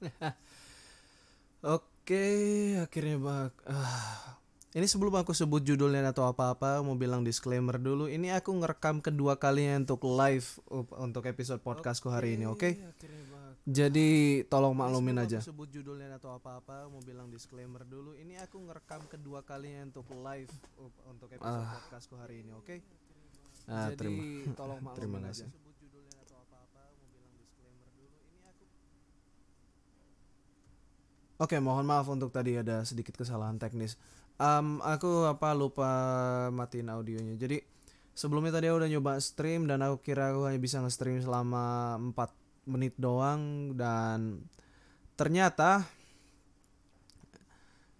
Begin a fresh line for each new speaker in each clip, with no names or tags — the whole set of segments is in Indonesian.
Oke, akhirnya bak. Ah. Ini sebelum aku sebut judulnya atau apa-apa, mau bilang disclaimer dulu. Ini aku ngerekam kedua kalinya untuk live untuk episode podcastku hari ini, oke? Jadi tolong maklumin aja. sebut judulnya atau apa-apa, mau bilang disclaimer dulu. Ini aku ngerekam kedua kalinya untuk live untuk episode podcastku hari ini, oke?
Ah,
Jadi
terima.
tolong
Terima
maklumin
kasih.
aja. Sebut judulnya atau apa-apa, mau bilang disclaimer dulu. Ini aku Oke, mohon maaf untuk tadi ada sedikit kesalahan teknis. Am, aku apa lupa matiin audionya. Jadi sebelumnya tadi aku udah nyoba stream dan aku kira aku hanya bisa nge-stream selama 4 menit doang dan ternyata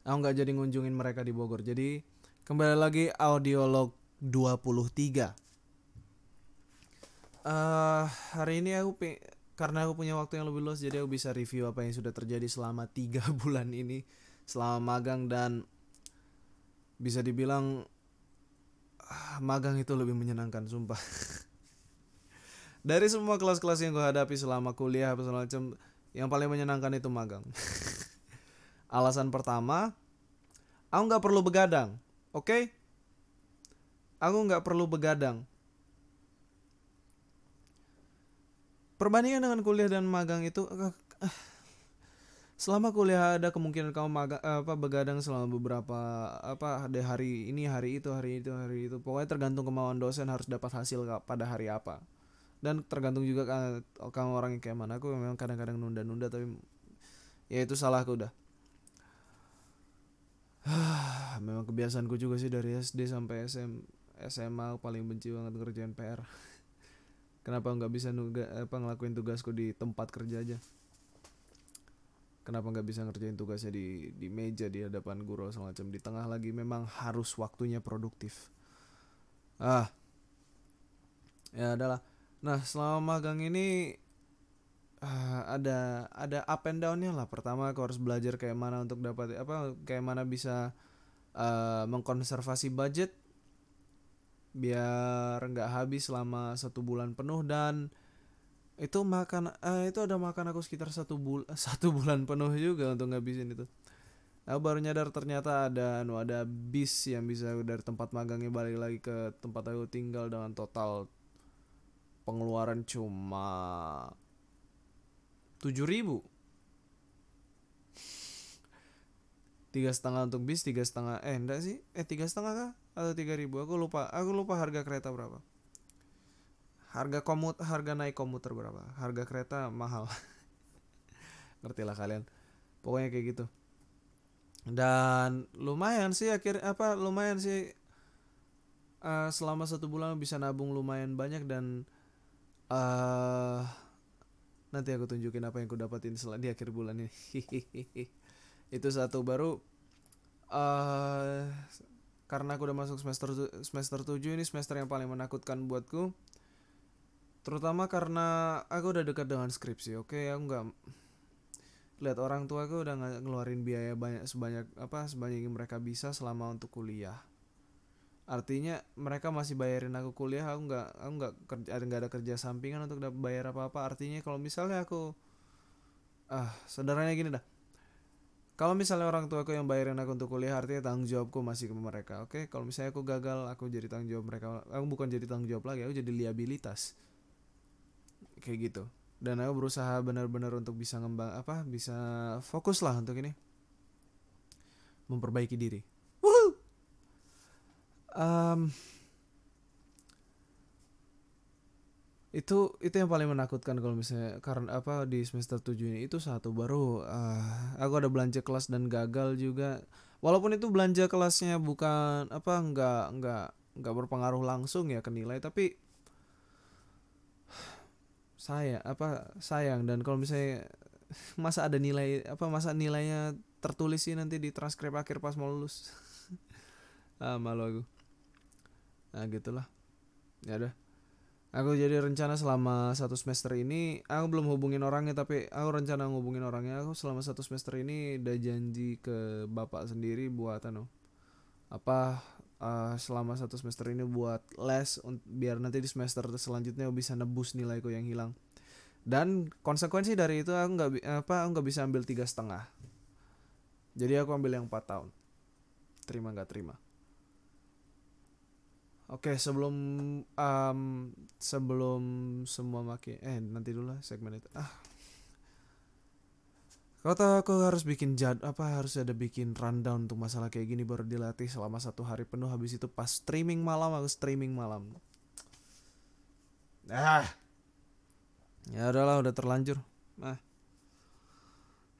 aku nggak jadi ngunjungin mereka di Bogor. Jadi kembali lagi audiolog 23. eh hari ini aku karena aku punya waktu yang lebih luas jadi aku bisa review apa yang sudah terjadi selama tiga bulan ini selama magang dan bisa dibilang ah, magang itu lebih menyenangkan sumpah. Dari semua kelas-kelas yang gue hadapi selama kuliah apa segala macam yang paling menyenangkan itu magang. Alasan pertama aku nggak perlu begadang oke? Aku nggak perlu begadang perbandingan dengan kuliah dan magang itu eh, eh, selama kuliah ada kemungkinan kamu magang eh, apa begadang selama beberapa apa ada hari ini hari itu hari itu hari itu. Pokoknya tergantung kemauan dosen harus dapat hasil pada hari apa. Dan tergantung juga ka- kamu orang yang kayak mana. Aku memang kadang-kadang nunda-nunda tapi ya itu salahku udah. Memang kebiasaanku juga sih dari SD sampai SM, SMA paling benci banget ngerjain PR Kenapa nggak bisa nuga, apa ngelakuin tugasku di tempat kerja aja? Kenapa nggak bisa ngerjain tugasnya di di meja di hadapan guru segala macam di tengah lagi memang harus waktunya produktif. Ah, ya adalah. Nah selama magang ini ah, ada ada up and downnya lah. Pertama aku harus belajar kayak mana untuk dapat apa kayak mana bisa eh, mengkonservasi budget biar nggak habis selama satu bulan penuh dan itu makan eh, itu ada makan aku sekitar satu bul satu bulan penuh juga untuk ngabisin itu. Aku baru nyadar ternyata ada anu ada bis yang bisa dari tempat magangnya balik lagi ke tempat aku tinggal dengan total pengeluaran cuma tujuh ribu. Tiga setengah untuk bis tiga setengah eh enggak sih? Eh tiga setengah kah atau tiga ribu. Aku lupa. Aku lupa harga kereta berapa. Harga komut harga naik komuter berapa. Harga kereta mahal. Ngerti lah kalian. Pokoknya kayak gitu. Dan lumayan sih akhir apa lumayan sih eh, selama satu bulan bisa nabung lumayan banyak dan eh nanti aku tunjukin apa yang aku dapatin di akhir bulan ini. Itu satu. Baru eh karena aku udah masuk semester semester 7 ini semester yang paling menakutkan buatku. Terutama karena aku udah dekat dengan skripsi oke? Aku nggak lihat orang tua aku udah ngeluarin biaya banyak sebanyak apa sebanyak yang mereka bisa selama untuk kuliah. Artinya mereka masih bayarin aku kuliah aku nggak aku nggak kerja nggak ada kerja sampingan untuk dapat bayar apa apa artinya kalau misalnya aku ah sederhananya gini dah kalau misalnya orang tua aku yang bayarin aku untuk kuliah artinya tanggung jawabku masih ke mereka oke? Kalau misalnya aku gagal aku jadi tanggung jawab mereka. Aku bukan jadi tanggung jawab lagi aku jadi liabilitas. Kayak gitu. Dan aku berusaha benar-benar untuk bisa ngembang apa bisa fokus lah untuk ini. Memperbaiki diri! Em, itu itu yang paling menakutkan kalau misalnya karena apa di semester 7 ini. Itu satu baru ah, aku ada belanja kelas dan gagal juga. Walaupun itu belanja kelasnya bukan apa nggak nggak nggak berpengaruh langsung ya ke nilai tapi saya apa sayang. Dan kalau misalnya masa ada nilai apa masa nilainya tertulis sih nanti di transkrip akhir pas mau lulus. Ah malu aku. Nah gitulah. Ya udah aku jadi rencana selama satu semester ini aku belum hubungin orangnya tapi aku rencana ngubungin orangnya. Aku selama satu semester ini udah janji ke bapak sendiri buat anu apa eh, selama satu semester ini buat les biar nanti di semester selanjutnya bisa nebus nilaiku yang hilang. Dan konsekuensi dari itu aku nggak apa aku nggak bisa ambil tiga setengah. Jadi aku ambil yang 4 tahun. Terima nggak terima oke sebelum um, sebelum semua maki eh nanti dulu lah segmen itu ah Kau tahu aku harus bikin jad apa harus ada bikin rundown untuk masalah kayak gini baru dilatih selama satu hari penuh habis itu pas streaming malam aku streaming malam. Ah. Ya udahlah udah terlanjur. Nah.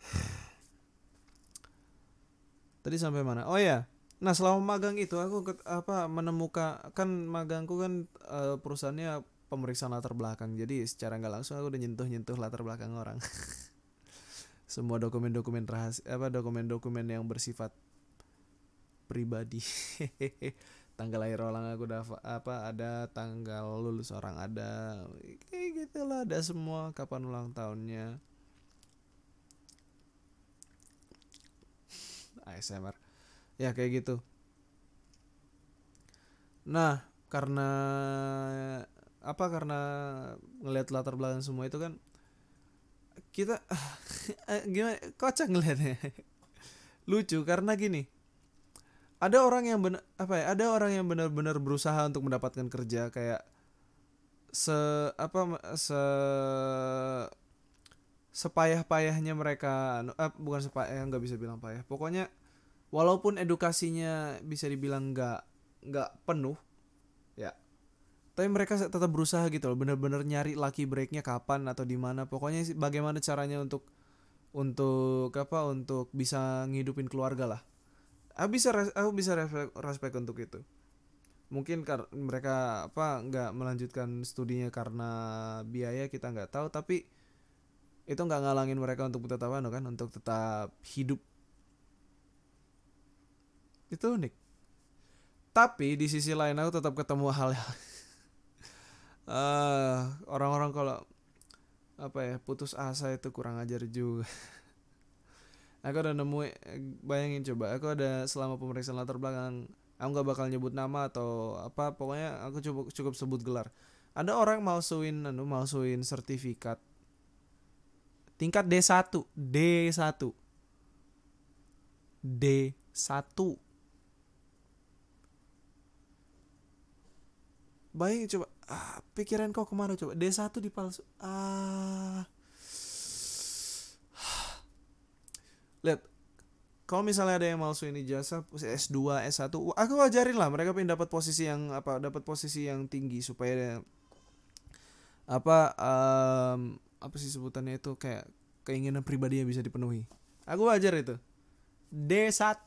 Tadi sampai mana? Oh ya. Nah, selama magang itu aku ket- apa menemukan kan magangku kan eh, perusahaannya pemeriksaan latar belakang. Jadi secara nggak langsung aku udah nyentuh-nyentuh latar belakang orang. semua dokumen-dokumen rahasia apa dokumen-dokumen yang bersifat pribadi tanggal lahir orang aku udah apa ada tanggal lulus orang ada kayak gitulah ada semua kapan ulang tahunnya ASMR ya kayak gitu. Nah karena apa karena ngelihat latar belakang semua itu kan kita eh, gimana kocak ngeliatnya lucu karena gini ada orang yang benar apa ya ada orang yang benar-benar berusaha untuk mendapatkan kerja kayak se apa se sepayah-payahnya mereka anu, eh, bukan sepayah nggak bisa bilang payah. Pokoknya walaupun edukasinya bisa dibilang nggak nggak penuh ya. Tapi mereka tetap berusaha gitu loh bener-bener nyari lucky breaknya kapan atau di mana. Pokoknya bagaimana caranya untuk untuk apa untuk bisa ngidupin keluarga lah. Aku bisa aku bisa respect untuk itu. Mungkin kar mereka apa nggak melanjutkan studinya karena biaya kita nggak tahu. Tapi itu nggak ngalangin mereka untuk tetap anu kan? Untuk tetap hidup itu unik. Tapi di sisi lain aku tetap ketemu hal-hal eh orang-orang kalau apa ya putus asa itu kurang ajar juga. Aku udah nemu bayangin coba aku ada selama pemeriksaan latar belakang aku nggak bakal nyebut nama atau apa pokoknya aku cukup cukup sebut gelar. Ada orang malsuin anu malsuin sertifikat. Tingkat D1 D1 D1 bayangin coba ah, pikiran kau ke mana coba? D1 dipalsu ah. Lihat kalau misalnya ada yang malsuin ijazah S2 S1 aku ajarin lah mereka pengen dapat posisi yang apa dapat posisi yang tinggi supaya apa em, apa sih sebutannya itu kayak keinginan pribadi yang bisa dipenuhi. Aku ajar itu. D1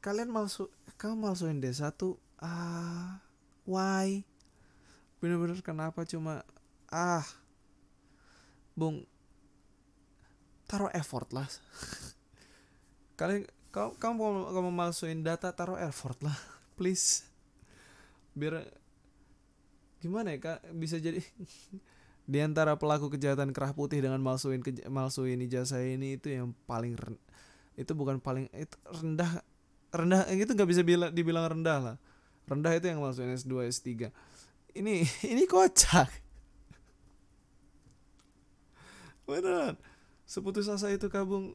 kalian malsu kamu malsuin D1 ah why? Bener-bener kenapa? Cuma ah bung taruh effort lah. Kalian kamu kamu mau kamu malsuin data taruh effort lah please. Biar gimana ya kak? Bisa jadi di antara pelaku kejahatan kerah putih dengan malsuin keja- malsuin ijazah ini itu yang paling itu bukan paling itu rendah rendah itu nggak bisa bilang dibilang rendah lah. Rendah itu yang malsuin S2 S3 ini ini kocak. Beneran. Seputus asa itu kabung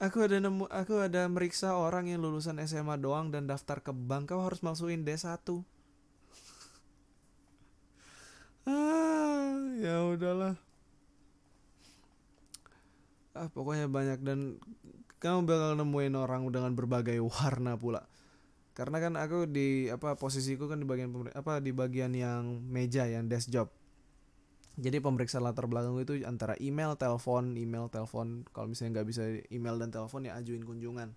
aku ada nemu aku ada meriksa orang yang lulusan SMA doang dan daftar ke bank. Kau harus masukin D1 ah ya udahlah. Ah pokoknya banyak dan kamu bakal nemuin orang dengan berbagai warna pula karena kan aku di apa posisiku kan di bagian apa di bagian yang meja yang desk job jadi pemeriksaan latar belakang itu antara email, telepon, email, telepon. Kalau misalnya nggak bisa email dan telepon ya ajuin kunjungan.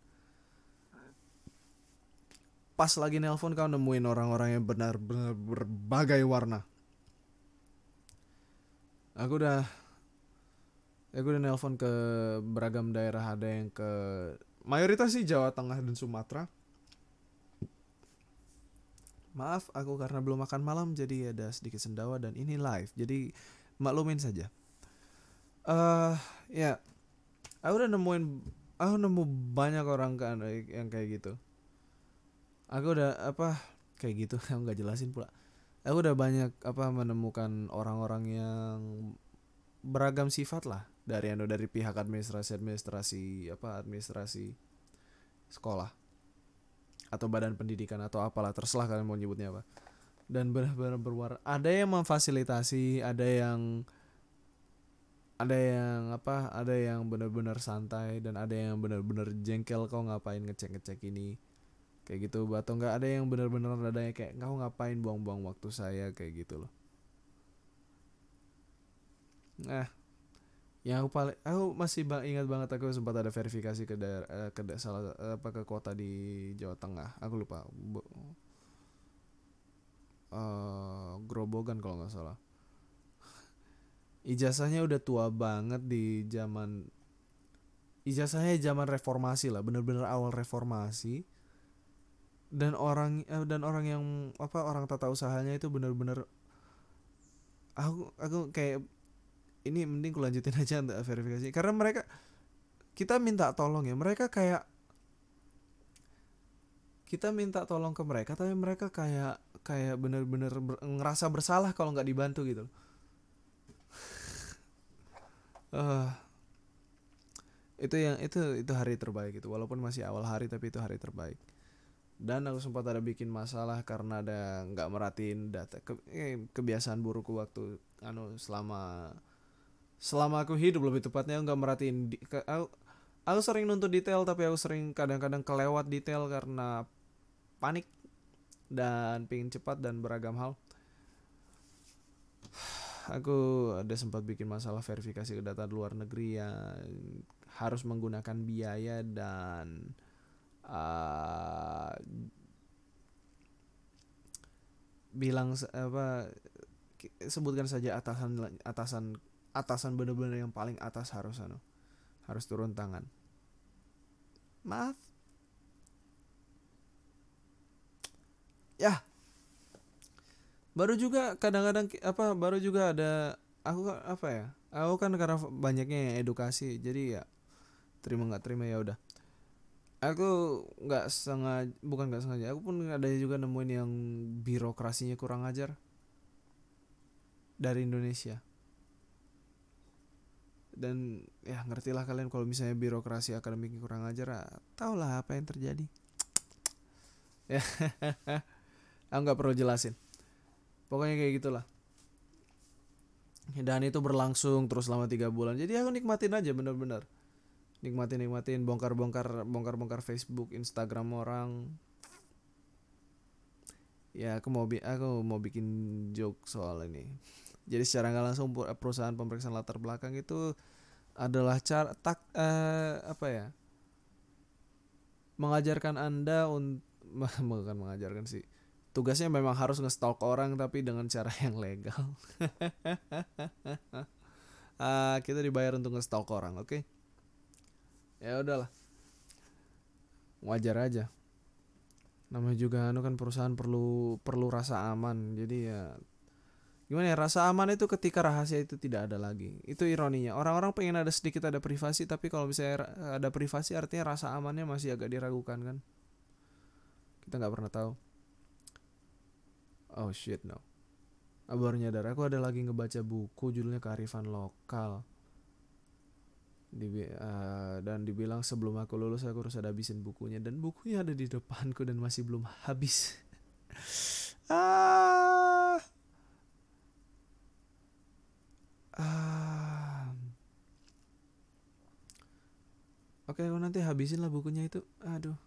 Pas lagi nelpon kau nemuin orang-orang yang benar-benar berbagai warna. Aku udah aku udah nelpon ke beragam daerah ada yang ke mayoritas sih Jawa Tengah dan Sumatera. Maaf, aku karena belum makan malam jadi ada sedikit sendawa dan ini live. Jadi maklumin saja. Eh uh, ya, aku udah nemuin, aku nemu banyak orang kan yang kayak gitu. Aku udah apa kayak gitu, aku nggak jelasin pula. aku udah banyak apa menemukan orang-orang yang beragam sifat lah dari anu dari pihak administrasi administrasi apa administrasi sekolah atau badan pendidikan atau apalah terserah kalian mau nyebutnya apa. Dan benar-benar berwarna. Ada yang memfasilitasi ada yang ada yang apa ada yang benar-benar santai dan ada yang benar-benar jengkel kau ngapain ngecek-ngecek ini? Kayak gitu atau enggak ada yang benar-benar adanya kayak kau ngapain buang-buang waktu saya? Kayak gitu loh. Nah yang aku paling aku masih bang, ingat banget aku sempat ada verifikasi ke daerah eh, ke da salah apa ke kota di Jawa Tengah. Aku lupa. Uh, Grobogan kalau nggak salah. Ijazahnya udah tua banget di zaman ijazahnya zaman reformasi lah bener-bener awal reformasi. Dan orang eh, dan orang yang apa orang tata usahanya itu benar-benar aku aku kayak ini mending kulanjutin aja untuk verifikasi. Karena mereka kita minta tolong ya mereka kayak kita minta tolong ke mereka tapi mereka kayak kayak bener-bener ber, ngerasa bersalah kalau nggak dibantu gitu uh, itu yang itu itu hari terbaik itu. Walaupun masih awal hari tapi itu hari terbaik. Dan aku sempat ada bikin masalah karena ada nggak merhatiin data ke, eh, kebiasaan burukku waktu anu selama selama aku hidup lebih tepatnya nggak merhatiin di, ke, aku, aku sering nuntut detail tapi aku sering kadang-kadang kelewat detail karena panik dan pingin cepat dan beragam hal. Aku ada sempat bikin masalah verifikasi ke data luar negeri yang harus menggunakan biaya dan uh, bilang apa sebutkan saja atasan atasan atasan benar-benar yang paling atas harus anu harus turun tangan. Maaf. Ya baru juga kadang-kadang apa baru juga ada aku apa ya aku kan karena banyaknya edukasi jadi ya terima nggak terima ya udah. Aku nggak sengaja bukan nggak sengaja aku pun ada juga nemuin yang birokrasinya kurang ajar. Dari Indonesia dan ya ngerti lah kalian kalau misalnya birokrasi akademiknya kurang ajar tau lah apa yang terjadi. Ya. Aku nggak perlu jelasin. Pokoknya kayak gitulah. Dan itu berlangsung terus selama tiga bulan. Jadi aku nikmatin aja bener-bener. Nikmatin nikmatin bongkar bongkar bongkar bongkar Facebook Instagram orang. Ya aku mau aku mau bikin joke soal ini jadi secara nggak langsung perusahaan pemeriksaan latar belakang itu adalah cara tak uh, apa ya? Mengajarkan anda untuk bukan mengajarkan sih. Tugasnya memang harus ngestalk orang tapi dengan cara yang legal. Uh, kita dibayar untuk ngestalk orang oke? Okay? ya udahlah. Wajar aja. Namanya juga anu kan perusahaan perlu perlu rasa aman. Jadi ya gimana ya rasa aman itu ketika rahasia itu tidak ada lagi. Itu ironinya. Orang-orang pengen ada sedikit ada privasi tapi kalau misalnya ada privasi artinya rasa amannya masih agak diragukan kan? Kita nggak pernah tahu. Oh shit no. Baru nyadar. Aku ada lagi ngebaca buku judulnya kearifan lokal. Di, uh, dan dibilang sebelum aku lulus aku harus ada habisin bukunya. Dan bukunya ada di depanku dan masih belum habis. Ah ah oke aku nanti habisin lah bukunya itu. Aduh.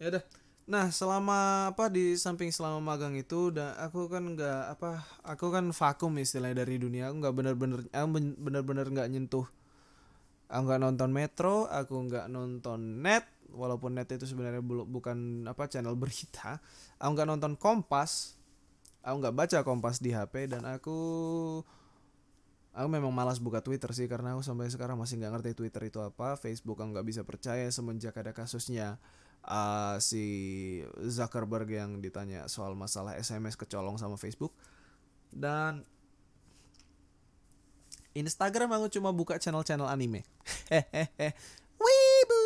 Ya udah. Nah selama apa di samping selama magang itu dan aku kan nggak apa aku kan vakum istilahnya dari dunia. Aku nggak benar-benar aku benar-benar nggak nyentuh. Aku nggak nonton Metro aku nggak nonton net walaupun net itu sebenarnya bukan apa channel berita. Aku nggak nonton Kompas aku nggak baca Kompas di HP dan aku aku memang malas buka Twitter sih karena aku sampai sekarang masih nggak ngerti Twitter itu apa Facebook aku nggak bisa percaya semenjak ada kasusnya uh, si Zuckerberg yang ditanya soal masalah SMS kecolong sama Facebook dan Instagram aku cuma buka channel-channel anime. Hehehe. Wibu.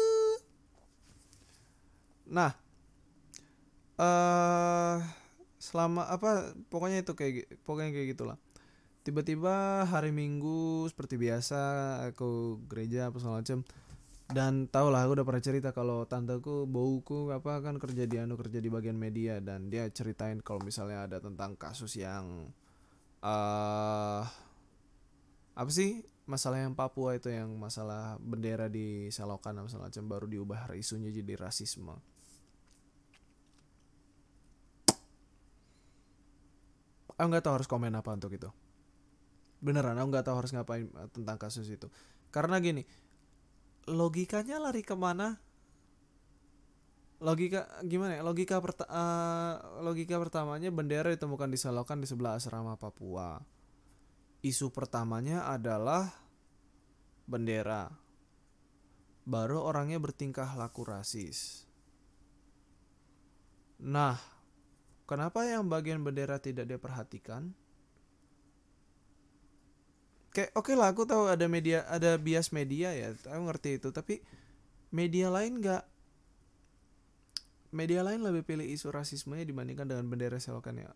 Nah, uh, selama apa pokoknya itu kayak pokoknya kayak gitulah. Tiba-tiba hari minggu seperti biasa aku gereja apa segala macam dan tau lah aku udah pernah cerita kalau tanteku bauku apa kan kerja di anu kerja di bagian media. Dan dia ceritain kalau misalnya ada tentang kasus yang eh apa sih masalah yang Papua itu yang masalah bendera di Selokan apa macam baru diubah isunya jadi rasisme aku nggak tahu harus komen apa untuk itu. Beneran aku nggak tahu harus ngapain eh, tentang kasus itu. Karena gini logikanya lari ke mana? Logika gimana ya? Logika perta eh, logika pertamanya bendera ditemukan di Selokan di sebelah asrama Papua. Isu pertamanya adalah bendera. Baru orangnya bertingkah laku rasis. Nah kenapa yang bagian bendera tidak dia perhatikan kayak oke lah aku tahu ada media ada bias media ya aku ngerti itu tapi media lain nggak media lain lebih pilih isu rasismenya dibandingkan dengan bendera selokan ya.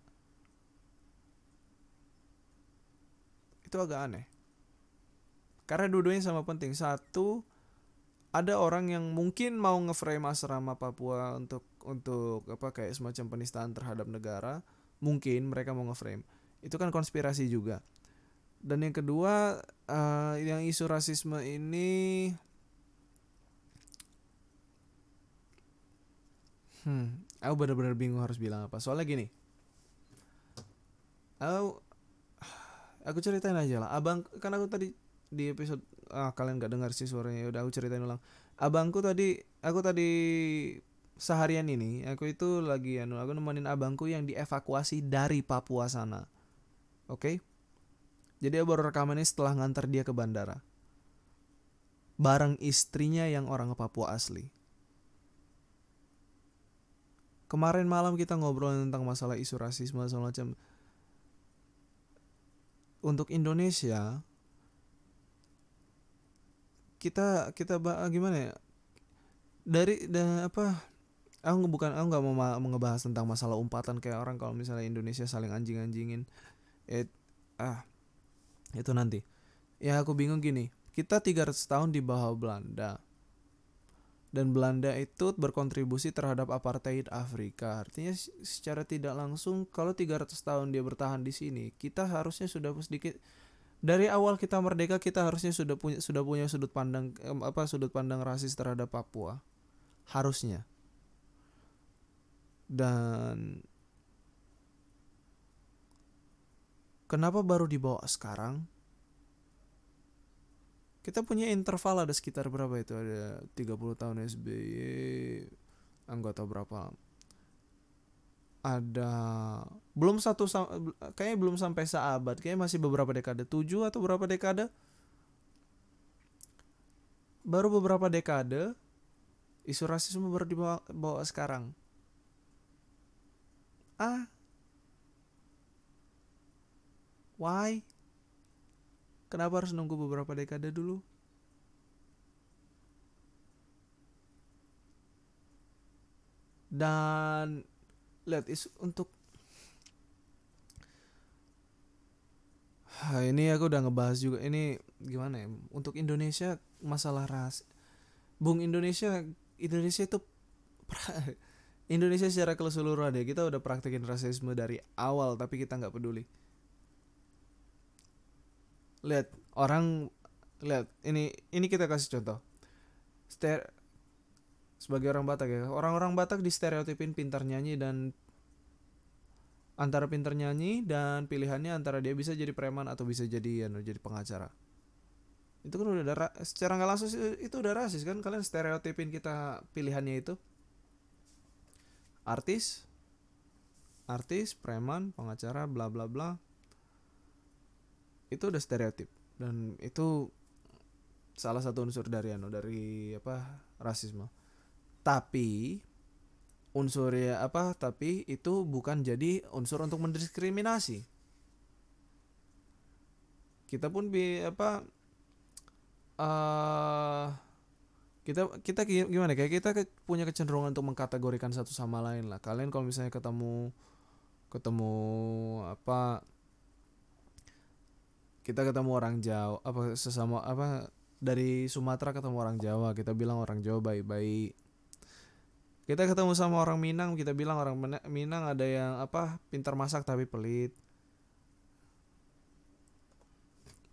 Itu agak aneh. Karena dua-duanya sama penting. Satu ada orang yang mungkin mau ngeframe asrama Papua untuk untuk apa kayak semacam penistaan terhadap negara mungkin mereka mau ngeframe. Itu kan konspirasi juga. Dan yang kedua eh, yang isu rasisme ini hmm aku benar-benar bingung harus bilang apa. Soalnya gini aku aku ceritain aja lah. Abang kan aku tadi di episode ah, kalian nggak dengar sih suaranya udah aku ceritain ulang. Abangku tadi aku tadi seharian ini aku itu lagi anu aku nemenin abangku yang dievakuasi dari Papua sana. Oke? Jadi aku baru rekaman ini setelah ngantar dia ke bandara. Bareng istrinya yang orang Papua asli. Kemarin malam kita ngobrol tentang masalah isu rasisme segala macam. Untuk Indonesia kita kita gimana ya? Dari da, apa aku bukan aku nggak mau ma- mau ngebahas tentang masalah umpatan kayak orang kalau misalnya Indonesia saling anjing-anjingin. It, ah itu nanti. Ya aku bingung gini. Kita 300 tahun di bawah Belanda. Dan Belanda itu berkontribusi terhadap apartheid Afrika. Artinya secara tidak langsung kalau 300 tahun dia bertahan di sini kita harusnya sudah sedikit dari awal kita merdeka kita harusnya sudah punya sudah punya sudut pandang apa sudut pandang rasis terhadap Papua. Harusnya dan kenapa baru dibawa sekarang? Kita punya interval ada sekitar berapa itu? Ada 30 tahun SBY anggota berapa? Ada belum satu kayaknya belum sampai seabad kayaknya masih beberapa dekade. Tujuh atau berapa dekade? Baru beberapa dekade isu rasisme baru dibawa bawa sekarang ah why kenapa harus nunggu beberapa dekade dulu? Dan lihat isu untuk Hah, ini aku udah ngebahas juga ini gimana ya? Untuk Indonesia masalah ras Bung Indonesia Indonesia itu Indonesia secara keseluruhan deh kita udah praktekin rasisme dari awal tapi kita nggak peduli. Lihat orang lihat ini ini kita kasih contoh. Ster sebagai orang Batak ya orang-orang Batak di stereotipin pintar nyanyi dan antara pintar nyanyi dan pilihannya antara dia bisa jadi preman atau bisa jadi anu jadi pengacara. Itu kan udah secara nggak langsung itu udah rasis kan kalian stereotipin kita pilihannya itu artis? Artis preman pengacara bla bla bla. Itu udah stereotip. Dan itu salah satu unsur dari anu dari apa rasisme. Tapi unsur ya apa tapi itu bukan jadi unsur untuk mendiskriminasi. Kita pun bi apa eh kita kita gi- gimana kayak kita punya kecenderungan untuk mengkategorikan satu sama lain lah. Kalian kalau misalnya ketemu ketemu apa kita ketemu orang Jawa apa sesama apa dari Sumatera ketemu orang Jawa kita bilang orang Jawa baik-baik. Kita ketemu sama orang Minang kita bilang orang Minang ada yang apa pintar masak tapi pelit.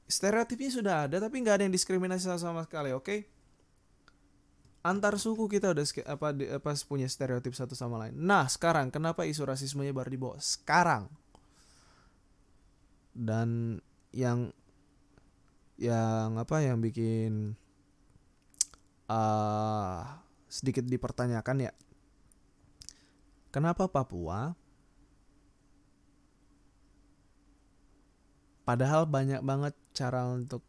Stereotipnya sudah ada tapi nggak ada yang diskriminasi sama sekali oke? okay? Antar suku kita udah apa di, apa punya stereotip satu sama lain nah sekarang kenapa isu rasismenya baru dibawa sekarang dan yang yang apa yang bikin uh, sedikit dipertanyakan ya. Kenapa Papua? Padahal banyak banget cara untuk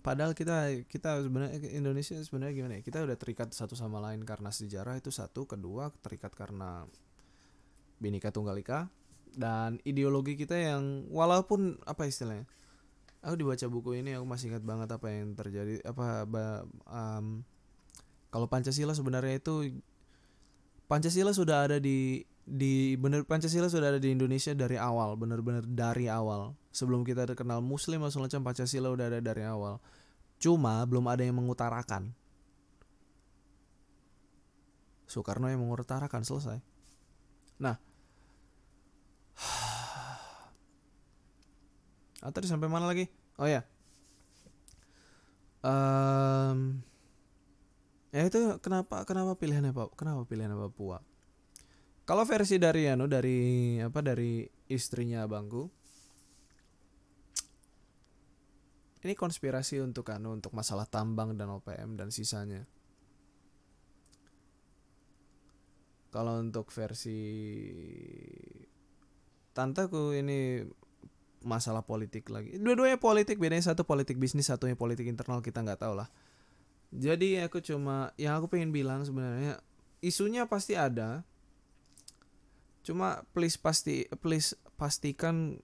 padahal kita kita sebenarnya Indonesia sebenarnya gimana ya? Kita udah terikat satu sama lain karena sejarah itu satu, kedua terikat karena Bhinneka Tunggal Ika dan ideologi kita yang walaupun apa istilahnya? Aku dibaca buku ini aku masih ingat banget apa yang terjadi apa um, kalau Pancasila sebenarnya itu Pancasila sudah ada di di bener Pancasila sudah ada di Indonesia dari awal, bener-bener dari awal. Sebelum kita kenal Muslim atau macam Pancasila udah ada dari awal. Cuma belum ada yang mengutarakan. Soekarno yang mengutarakan selesai. Nah, ah, tadi sampai mana lagi? Oh ya. Um, ya itu kenapa kenapa pilihannya Pak kenapa pilihannya Papua kalau versi dari anu dari apa dari istrinya abangku ini konspirasi untuk anu untuk masalah tambang dan OPM dan sisanya. Kalau untuk versi tanteku ini masalah politik lagi. Dua-duanya politik bedanya satu politik bisnis satunya politik internal kita nggak tahu lah. Jadi aku cuma yang aku pengen bilang sebenarnya isunya pasti ada. Cuma please pasti please pastikan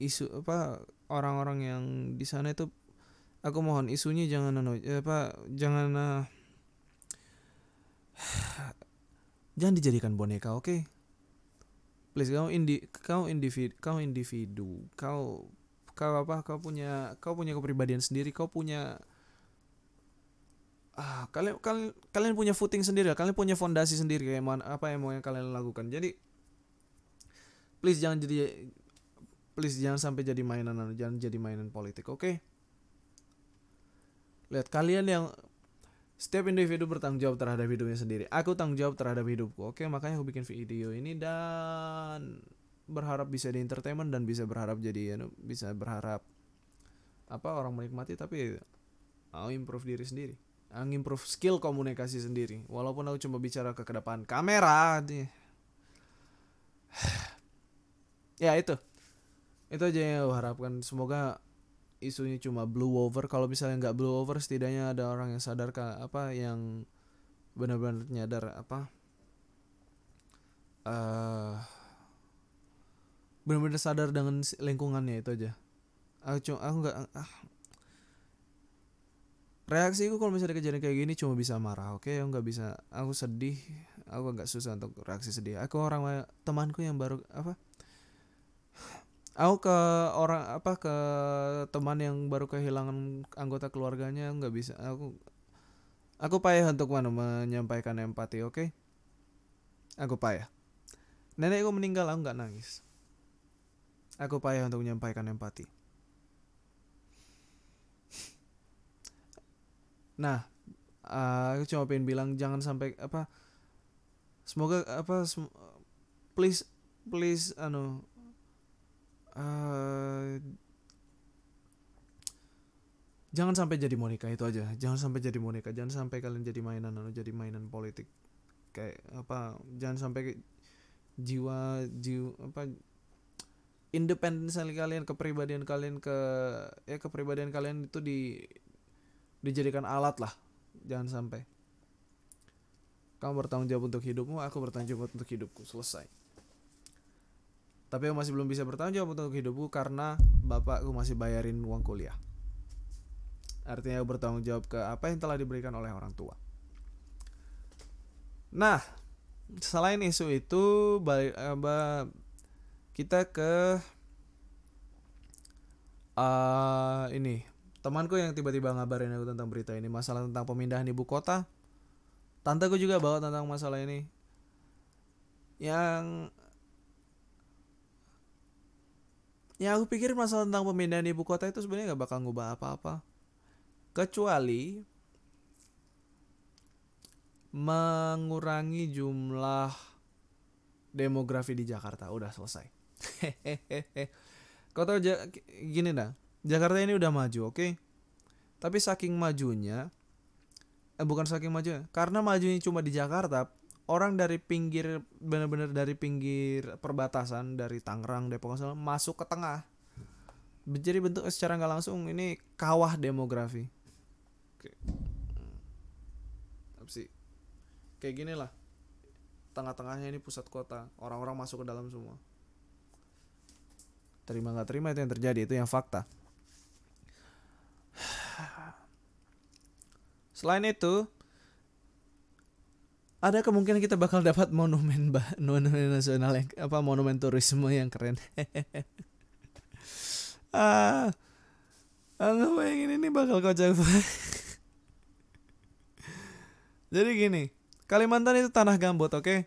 isu apa orang-orang yang di sana itu aku mohon isunya jangan anu apa jangan uh, jangan dijadikan boneka oke okay? please kau indi kau individu kau individu kau kau apa kau punya kau punya kepribadian sendiri kau punya ah kalian kalian kalian punya footing sendiri kalian punya fondasi sendiri kayak mana apa yang mau yang kalian lakukan jadi please jangan jadi please jangan sampai jadi mainan jangan jadi mainan politik oke? Okay? lihat kalian yang setiap individu bertanggung jawab terhadap hidupnya sendiri. Aku tanggung jawab terhadap hidupku oke? Okay? makanya aku bikin video ini dan berharap bisa di entertainment dan bisa berharap jadi ya bisa berharap apa orang menikmati tapi mau improve diri sendiri. Improve skill komunikasi sendiri. Walaupun aku cuma bicara ke depan kamera ya itu itu aja yang aku harapkan. Semoga isunya cuma blue over. Kalau misalnya nggak blue over setidaknya ada orang yang sadar ke apa yang benar-benar nyadar apa uh, benar-benar sadar dengan lingkungannya itu aja. Aku cuma aku nggak ah, reaksiku kalau misalnya kejadian kayak gini cuma bisa marah oke? Okay? nggak bisa aku sedih. Aku nggak susah untuk reaksi sedih. Aku orang temanku yang baru apa aku ke orang apa ke teman yang baru kehilangan anggota keluarganya nggak bisa. Aku aku payah untuk mana menyampaikan empati oke? Okay? aku payah. Nenekku meninggal aku nggak nangis. Aku payah untuk menyampaikan empati. Nah, uh, aku cuma pengen bilang jangan sampai apa semoga apa sem please please anu uh, jangan sampai jadi Monica itu aja. Jangan sampai jadi Monica jangan sampai kalian jadi mainan anu jadi mainan politik. Kayak apa jangan sampai jiwa jiwa apa independensi kalian kepribadian kalian ke ya kepribadian kalian itu di dijadikan alat lah. Jangan sampai. Kamu bertanggung jawab untuk hidupmu aku bertanggung jawab untuk hidupku. Selesai tapi aku masih belum bisa bertanggung jawab untuk hidupku karena bapakku masih bayarin uang kuliah. Artinya aku bertanggung jawab ke apa yang telah diberikan oleh orang tua. Nah selain isu itu balik kita ke uh, ini. Temanku yang tiba-tiba ngabarin aku tentang berita ini masalah tentang pemindahan ibu kota. Tanteku juga bawa tentang masalah ini. Yang ya aku pikir masalah tentang pemindahan ibu kota itu sebenarnya gak bakal ngubah apa-apa. Kecuali mengurangi jumlah demografi di Jakarta. Udah selesai. Kau tahu gini dah. Jakarta ini udah maju oke? Okay? tapi saking majunya eh bukan saking majunya karena majunya cuma di Jakarta orang dari pinggir benar-benar dari pinggir perbatasan dari Tangerang Depok masuk ke tengah. Jadi bentuk secara nggak langsung ini kawah demografi. Oke. apa sih? Kayak gini lah. Tengah-tengahnya ini pusat kota. Orang-orang masuk ke dalam semua. Terima nggak terima itu yang terjadi itu yang fakta. Selain itu ada kemungkinan kita bakal dapat monumen bah monumen nasional yang apa monumen turisme yang keren. Ah nggak bayangin ini bakal kocak jadi gini Kalimantan itu tanah gambut oke? Okay?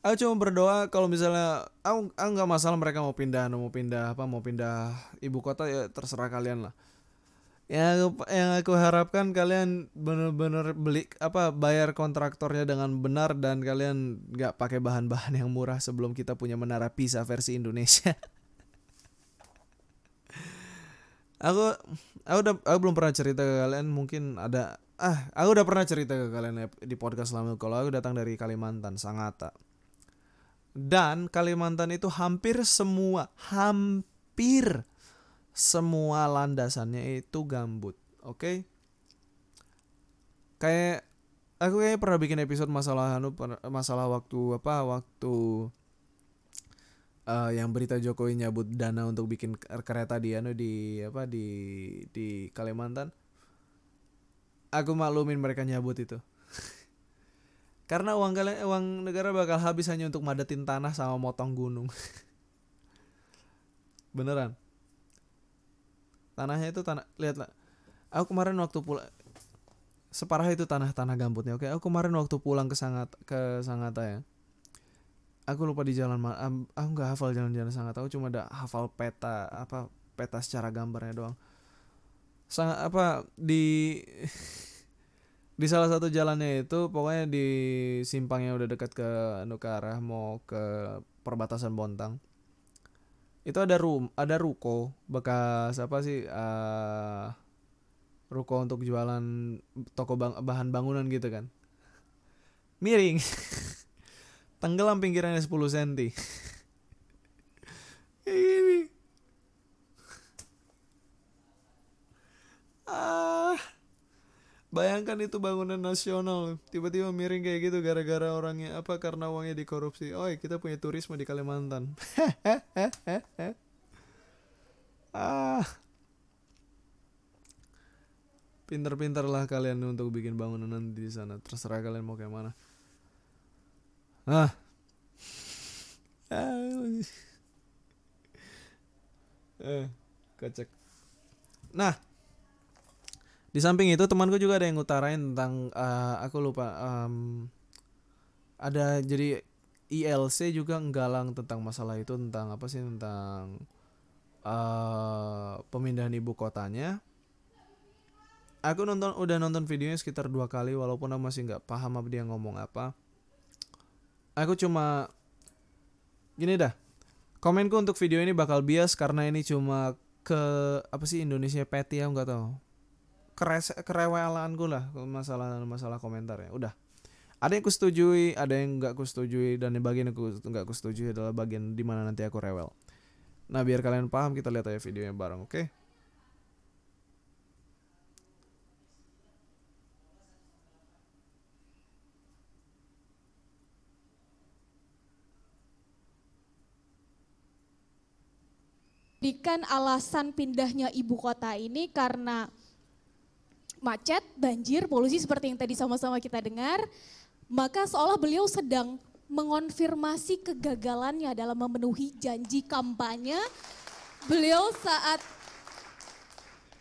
aku cuma berdoa kalau misalnya aku, aku nggak masalah mereka mau pindah mau pindah apa mau pindah ibu kota ya terserah kalian lah yang aku, yang aku harapkan kalian bener-bener beli apa bayar kontraktornya dengan benar dan kalian nggak pakai bahan-bahan yang murah sebelum kita punya menara PISA versi Indonesia. aku aku udah aku belum pernah cerita ke kalian mungkin ada ah aku udah pernah cerita ke kalian di podcast lama kalau aku datang dari Kalimantan Sangatta dan Kalimantan itu hampir semua hampir semua landasannya itu gambut oke? Okay? kayak aku kayak pernah bikin episode masalah anu masalah waktu apa waktu uh, yang berita Jokowi nyabut dana untuk bikin kereta di anu di apa di di Kalimantan. Aku maklumin mereka nyabut itu. Karena uang kalian uang negara bakal habis hanya untuk madatin tanah sama motong gunung. Beneran tanahnya itu tanah lihatlah aku kemarin waktu pulang separah itu tanah-tanah gambutnya oke? Aku kemarin waktu pulang ke sangat ke Sangatta ya aku lupa di jalan aku nggak hafal jalan-jalan sangat aku cuma ada hafal peta apa peta secara gambarnya doang. Sangat apa di di salah satu jalannya itu pokoknya di simpang yang udah dekat ke ke arah mau ke perbatasan Bontang itu ada room ada ruko bekas apa sih uh, ruko untuk jualan toko bang, bahan bangunan gitu kan. Miring. Tenggelam pinggirannya 10 cm gini. Ah Bayangkan itu bangunan nasional tiba-tiba miring kayak gitu gara-gara orangnya apa karena uangnya dikorupsi. Oh, kita punya turisme di Kalimantan. ah. Pinter-pinter lah kalian untuk bikin bangunan nanti di sana. Terserah kalian mau kayak mana. Ah. eh, kocek. Nah, di samping itu temanku juga ada yang ngutarain tentang uh, aku lupa um, ada jadi ILC juga nggalang tentang masalah itu tentang apa sih tentang uh, pemindahan ibu kotanya. Aku nonton udah nonton videonya sekitar dua kali walaupun aku masih nggak paham apa dia ngomong apa. Aku cuma gini dah komenku untuk video ini bakal bias karena ini cuma ke apa sih Indonesia petty ya nggak tahu keres kerewelanku lah masalah masalah komentar ya. Udah. Ada yang kusetujui ada yang nggak kusetujui dan yang bagian aku nggak kusetujui adalah bagian di mana nanti aku rewel. Nah biar kalian paham kita lihat aja videonya bareng oke? Okay?
Dikan alasan pindahnya ibu kota ini karena macet, banjir, polusi seperti yang tadi sama-sama kita dengar. maka seolah beliau sedang mengonfirmasi kegagalannya dalam memenuhi janji kampanye beliau saat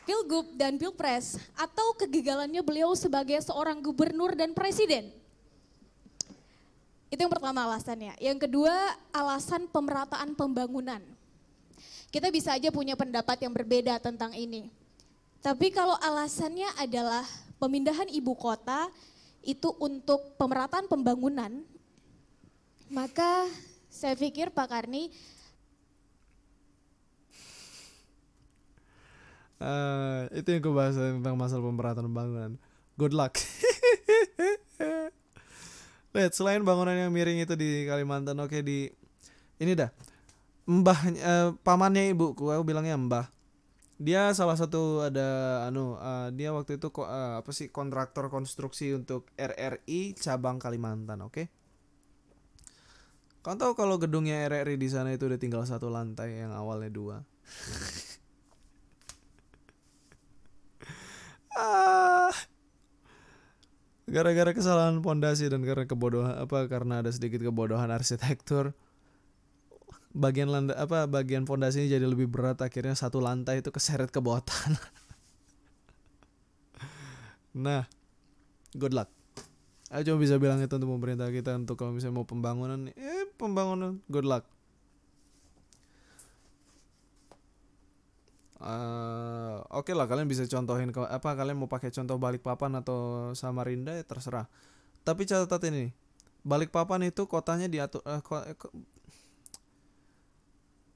Pilgub dan Pilpres atau kegagalannya beliau sebagai seorang gubernur dan presiden. Itu yang pertama alasannya. Yang kedua, alasan pemerataan pembangunan. Kita bisa aja punya pendapat yang berbeda tentang ini. Tapi kalau alasannya adalah pemindahan ibu kota itu untuk pemerataan pembangunan, maka saya pikir Pak Karni
Uh, itu yang gue bahas tentang masalah pemerataan pembangunan. Good luck. Lihat selain bangunan yang miring itu di Kalimantan, oke okay, di ini dah. Mbah uh, pamannya ibuku, aku bilangnya Mbah. Dia salah satu ada anu uh, dia waktu itu kok uh, apa sih kontraktor konstruksi untuk RRI cabang Kalimantan, oke? Okay? Kau tahu kalau gedungnya RRI di sana itu udah tinggal satu lantai yang awalnya dua. Ah. gara-gara kesalahan pondasi dan karena kebodohan apa karena ada sedikit kebodohan arsitektur bagian landa apa bagian pondasinya jadi lebih berat akhirnya satu lantai itu keseret ke bawah tanah. Nah good luck. Aku cuma bisa bilang itu untuk pemerintah kita untuk kalau misalnya mau pembangunan eh pembangunan good luck. Uh, oke okay lah kalian bisa contohin ke apa kalian mau pakai contoh Balikpapan atau Samarinda ya terserah. Tapi catatan ini Balikpapan itu kotanya diatur uh,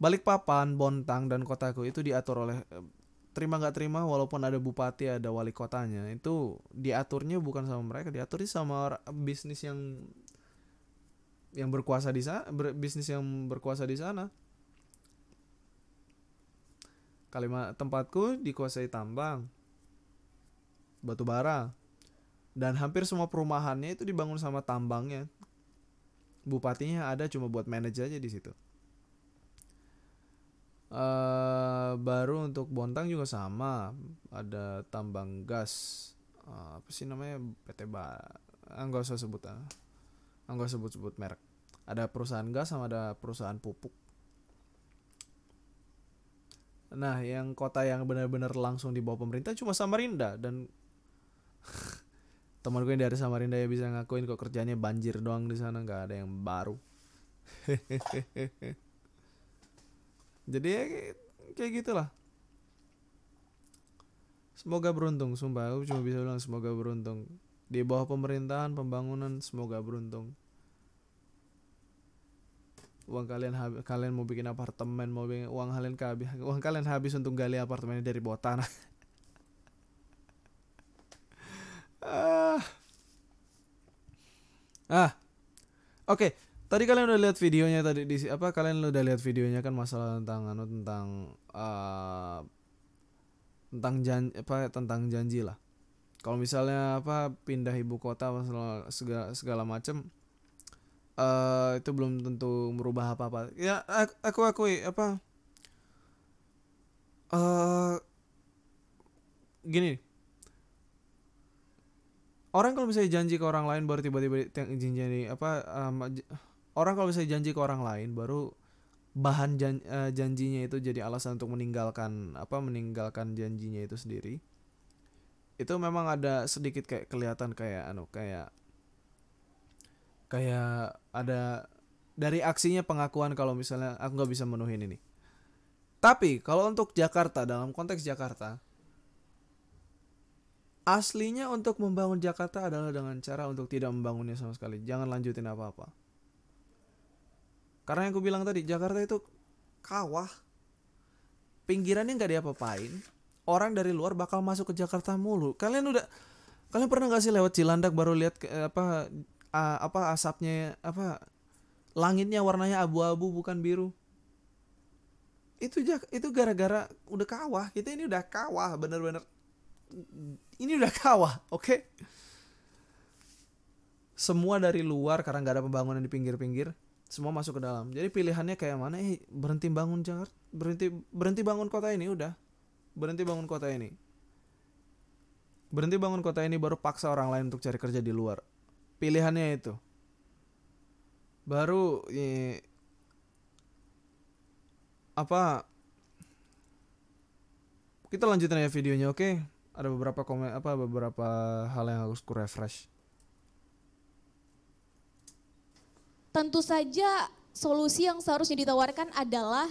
Balikpapan Bontang dan kotaku itu diatur oleh terima nggak terima walaupun ada bupati ada wali kotanya itu diaturnya bukan sama mereka diatur sama bisnis yang yang berkuasa di sana bisnis yang berkuasa di sana Kalimat tempatku dikuasai tambang, batu bara, dan hampir semua perumahannya itu dibangun sama tambangnya. Bupatinya ada cuma buat manage aja di situ. Uh, baru untuk Bontang juga sama, ada tambang gas, uh, apa sih namanya? PT Ba, enggak usah sebut, enggak sebut sebut merek. Ada perusahaan gas sama ada perusahaan pupuk. Nah, yang kota yang benar-benar langsung di bawah pemerintah cuma Samarinda dan teman gue yang dari Samarinda ya bisa ngakuin kok kerjanya banjir doang di sana nggak ada yang baru. Jadi ya kayak gitulah. Semoga beruntung, sumpah aku cuma bisa bilang semoga beruntung. Di bawah pemerintahan, pembangunan semoga beruntung uang kalian habis kalian mau bikin apartemen mau bikin uang kalian habis uang kalian habis untuk gali apartemen dari bawah tanah ah ah oke okay. Tadi kalian udah lihat videonya tadi di apa kalian udah lihat videonya kan masalah tentang anu tentang uh, tentang janji apa tentang janji lah kalau misalnya apa pindah ibu kota masalah segala segala macam uh, itu belum tentu merubah apa-apa. Ya aku akui apa uh, gini. Orang kalau misalnya janji ke orang lain baru tiba-tiba janji apa um, orang kalau misalnya janji ke orang lain baru bahan jan, uh, janjinya itu jadi alasan untuk meninggalkan apa meninggalkan janjinya itu sendiri itu memang ada sedikit kayak kelihatan kayak anu kayak kayak ada dari aksinya pengakuan kalau misalnya aku nggak bisa menuhin ini. Tapi kalau untuk Jakarta dalam konteks Jakarta, aslinya untuk membangun Jakarta adalah dengan cara untuk tidak membangunnya sama sekali. Jangan lanjutin apa-apa. Karena yang aku bilang tadi, Jakarta itu kawah. Pinggirannya nggak diapa-apain. Orang dari luar bakal masuk ke Jakarta mulu. Kalian udah kalian pernah gak sih lewat Cilandak baru lihat apa uh, apa asapnya apa langitnya warnanya abu-abu bukan biru itu itu gara-gara udah kawah kita ini udah kawah bener-bener ini udah kawah oke okay? semua dari luar karena nggak ada pembangunan di pinggir-pinggir semua masuk ke dalam. Jadi pilihannya kayak mana? Eh berhenti bangun Jakarta berhenti berhenti bangun kota ini udah. Berhenti bangun kota ini. Berhenti bangun kota ini baru paksa orang lain untuk cari kerja di luar. Pilihannya itu. Baru eh, apa kita lanjutin ya videonya oke? Ada beberapa komen apa beberapa hal yang harus ku refresh
Tentu saja solusi yang seharusnya ditawarkan adalah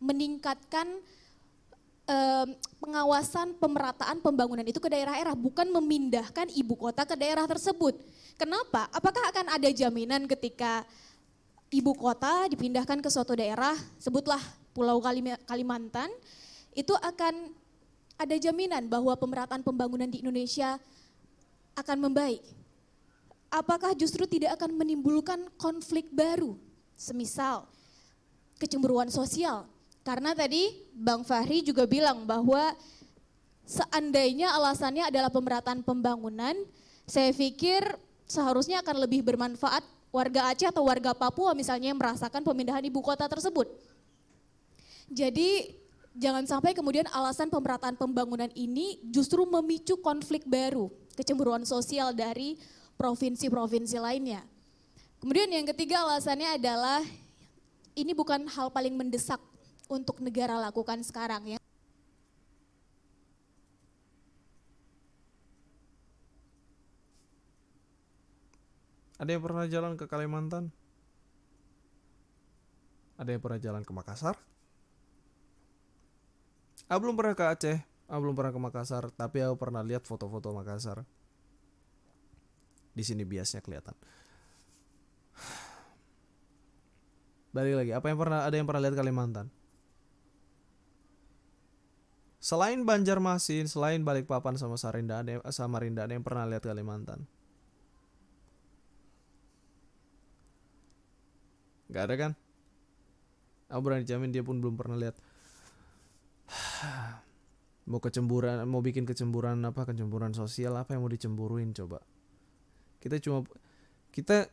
meningkatkan pengawasan pemerataan pembangunan itu ke daerah-daerah, bukan memindahkan ibu kota ke daerah tersebut. Kenapa? Apakah akan ada jaminan ketika ibu kota dipindahkan ke suatu daerah, sebutlah Pulau Kalima- Kalimantan, itu akan ada jaminan bahwa pemerataan pembangunan di Indonesia akan membaik? Apakah justru tidak akan menimbulkan konflik baru? Semisal kecemburuan sosial. Karena tadi Bang Fahri juga bilang bahwa seandainya alasannya adalah pemerataan pembangunan, saya pikir seharusnya akan lebih bermanfaat warga Aceh atau warga Papua misalnya yang merasakan pemindahan ibu kota tersebut. Jadi jangan sampai kemudian alasan pemerataan pembangunan ini justru memicu konflik baru, kecemburuan sosial dari provinsi-provinsi lainnya. Kemudian yang ketiga alasannya adalah ini bukan hal paling mendesak untuk negara lakukan sekarang ya.
ada yang pernah jalan ke Kalimantan ada yang pernah jalan ke Makassar aku belum pernah ke Aceh aku belum pernah ke Makassar tapi aku pernah lihat foto-foto Makassar di sini biasnya kelihatan. Balik lagi apa yang pernah ada yang pernah lihat Kalimantan? Selain Banjarmasin selain Balikpapan sama Samarinda ada yang, Samarinda ada yang pernah lihat Kalimantan? Nggak ada kan? Aku berani jamin dia pun belum pernah lihat. Mau kecemburuan mau bikin kecemburuan apa kecemburuan sosial apa yang mau dicemburuin coba kita cuma kita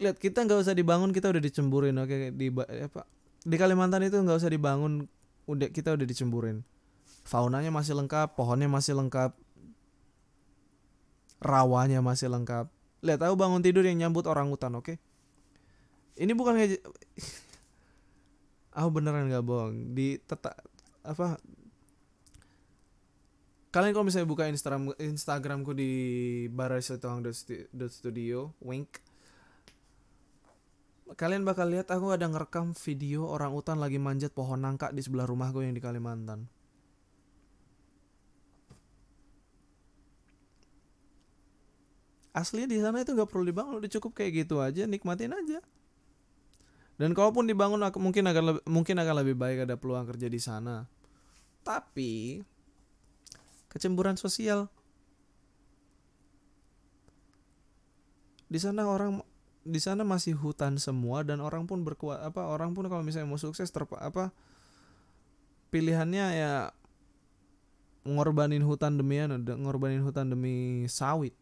lihat kita nggak usah dibangun kita udah dicemburuin oke? Di ba- apa di Kalimantan itu nggak usah dibangun udah kita udah dicemburuin faunanya masih lengkap pohonnya masih lengkap rawanya masih lengkap. Lihat aku bangun tidur yang nyambut orang hutan oke? Ini bukan ngeje- aku beneran nggak bohong. Di teta apa kalian kalau misalnya buka Instagram Instagramku di barai.studio wink. Kalian bakal lihat aku ada ngerekam video orang utan lagi manjat pohon nangka di sebelah rumahku yang di Kalimantan. Aslinya di sana itu nggak perlu dibangun udah cukup kayak gitu aja nikmatin aja. Dan kalaupun dibangun mungkin akan lebih, mungkin akan lebih baik ada peluang kerja di sana. Tapi kecemburuan sosial. Di sana orang di sana masih hutan semua dan orang pun berkuat apa orang pun kalau misalnya mau sukses terpa apa pilihannya ya ngorbanin hutan demi anu, ngorbanin hutan demi sawit.